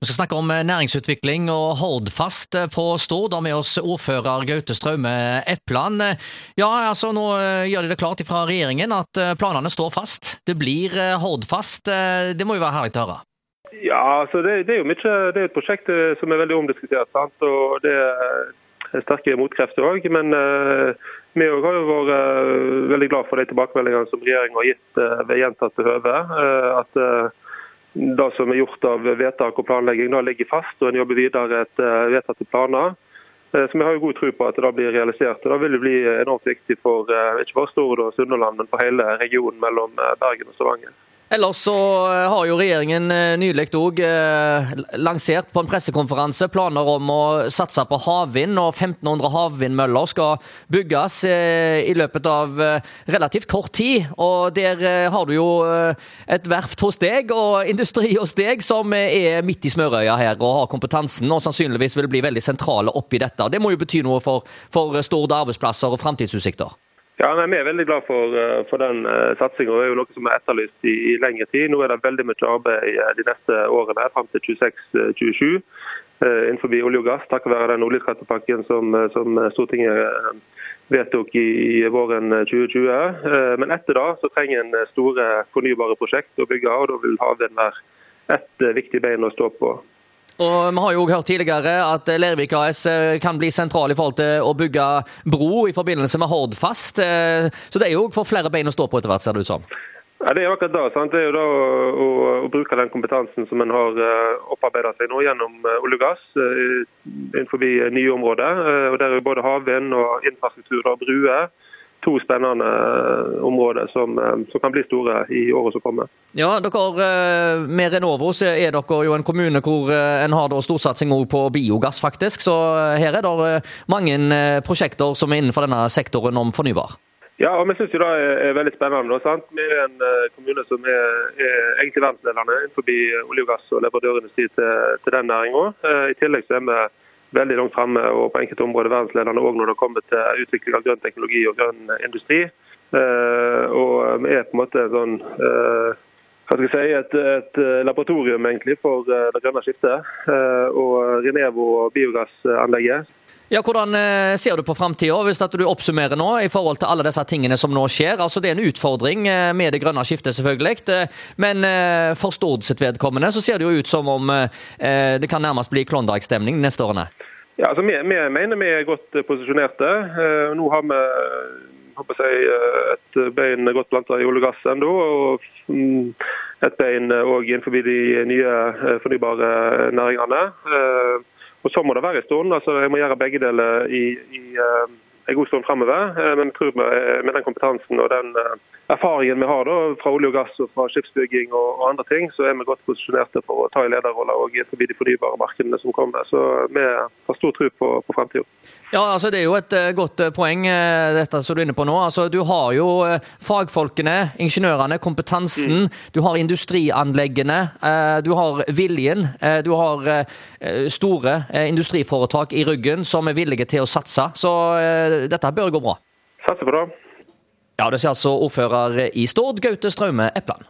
Vi skal snakke om eh, næringsutvikling og Hordfast eh, på Stord. Da med oss ordfører Gaute Straume Epland. Ja, altså Nå eh, gjør de det klart fra regjeringen at planene står fast. Det blir Hordfast. Det må jo være herlig å høre? Ja, altså det, det, er jo mye, det er et prosjekt som er veldig omdiskutert. sant? Og Det er sterke motkrefter òg. Men vi har jo vært veldig glad for de tilbakemeldingene som regjeringen har gitt ved gjentatte høve. at det som er gjort av vedtak og planlegging, da ligger fast, og en jobber videre etter vedtatte planer. Eh, så Vi har jo god tro på at det blir realisert. og Det vil bli enormt viktig for eh, ikke bare Stord og Sunnhordland, men for hele regionen mellom eh, Bergen og Stavanger. Ellers så eh, har jo regjeringen eh, nylig òg eh, lansert på en pressekonferanse planer om å satse på havvind, og 1500 havvindmøller skal bygges i løpet av relativt kort tid. Og der har du jo et verft hos deg og industri hos deg som er midt i smørøya her og har kompetansen og sannsynligvis vil bli veldig sentrale oppi dette. Det må jo bety noe for, for Stord arbeidsplasser og framtidsutsikter? Ja, nei, Vi er veldig glad for, eh, for den uh, satsinga. Det er jo noe som er etterlyst i, i, lengre tid. Nå er det veldig mye arbeid uh, de neste årene, fram til 26-27 innenfor olje og gass, takket være den oljeskattepakken som, som Stortinget vedtok i, i våren 2020. Men etter da så trenger en store fornybare prosjekt å bygge, og da vil havvind være et viktig bein å stå på. Og Vi har jo hørt tidligere at Lervik AS eh, kan bli sentral i forhold til å bygge bro i forbindelse med Hordfast. Eh, så det er jo for flere bein å stå på etter hvert, ser det ut som. Ja, Det er jo akkurat da, sant? Det er jo da å, å bruke den kompetansen som en har eh, opparbeidet seg nå gjennom olje og gass innenfor nye områder. Og Der er jo både havvind og infrastruktur og bruer to spennende eh, områder som, eh, som, kan bli store i året som kommer. Ja, dere eh, Med Renovo så er dere jo en kommune hvor en har storsatsing på biogass, faktisk. Så her er det mange prosjekter som er innenfor denne sektoren om fornybar. Ja, og vi syns det er veldig spennende. Sant? Vi er en kommune som er, er egentlig verdensledende innenfor olje og gass og leverandørindustri til, til den næringa. I tillegg så er vi veldig langt fremme og på enkelte områder verdensledende òg når det kommer til utvikling av grønn teknologi og grønn industri. Eh, og vi er på en måte sånn eh, hva skal jeg si, et, et laboratorium egentlig for det grønne skiftet. Eh, og Renevo og biogassanlegget ja, Hvordan eh, ser du på framtida, hvis du oppsummerer nå i forhold til alle disse tingene som nå skjer? Altså Det er en utfordring eh, med det grønne skiftet, selvfølgelig. Eh, men for Stord sitt vedkommende så ser det jo ut som om det kan nærmest bli Klondyke-stemning neste årene? Ja, altså vi, vi, mener vi er godt posisjonerte. Nå har vi håper jeg, et bein godt planta i olje og gass ennå. Og mm, et bein òg innenfor de nye fornybare næringene. Og så må det være stund. Altså, jeg må gjøre begge deler i, i uh, en god stund fremover. Uh, men tror vi med den kompetansen og den uh, erfaringen vi har da, fra olje og gass og fra skipsbygging og, og andre ting, så er vi godt posisjonerte for å ta en lederrolle forbi de fornybare markedene som kommer. Så vi har stor tro på, på fremtiden. Ja, altså Det er jo et godt poeng, dette som du er inne på nå. Altså Du har jo fagfolkene, ingeniørene, kompetansen. Mm. Du har industrianleggene. du har viljen. du har store industriforetak i ryggen som er villige til å satse. Så dette bør gå bra. Satser på det. Ja, Det sier altså ordfører i Stord, Gaute Straume Epland.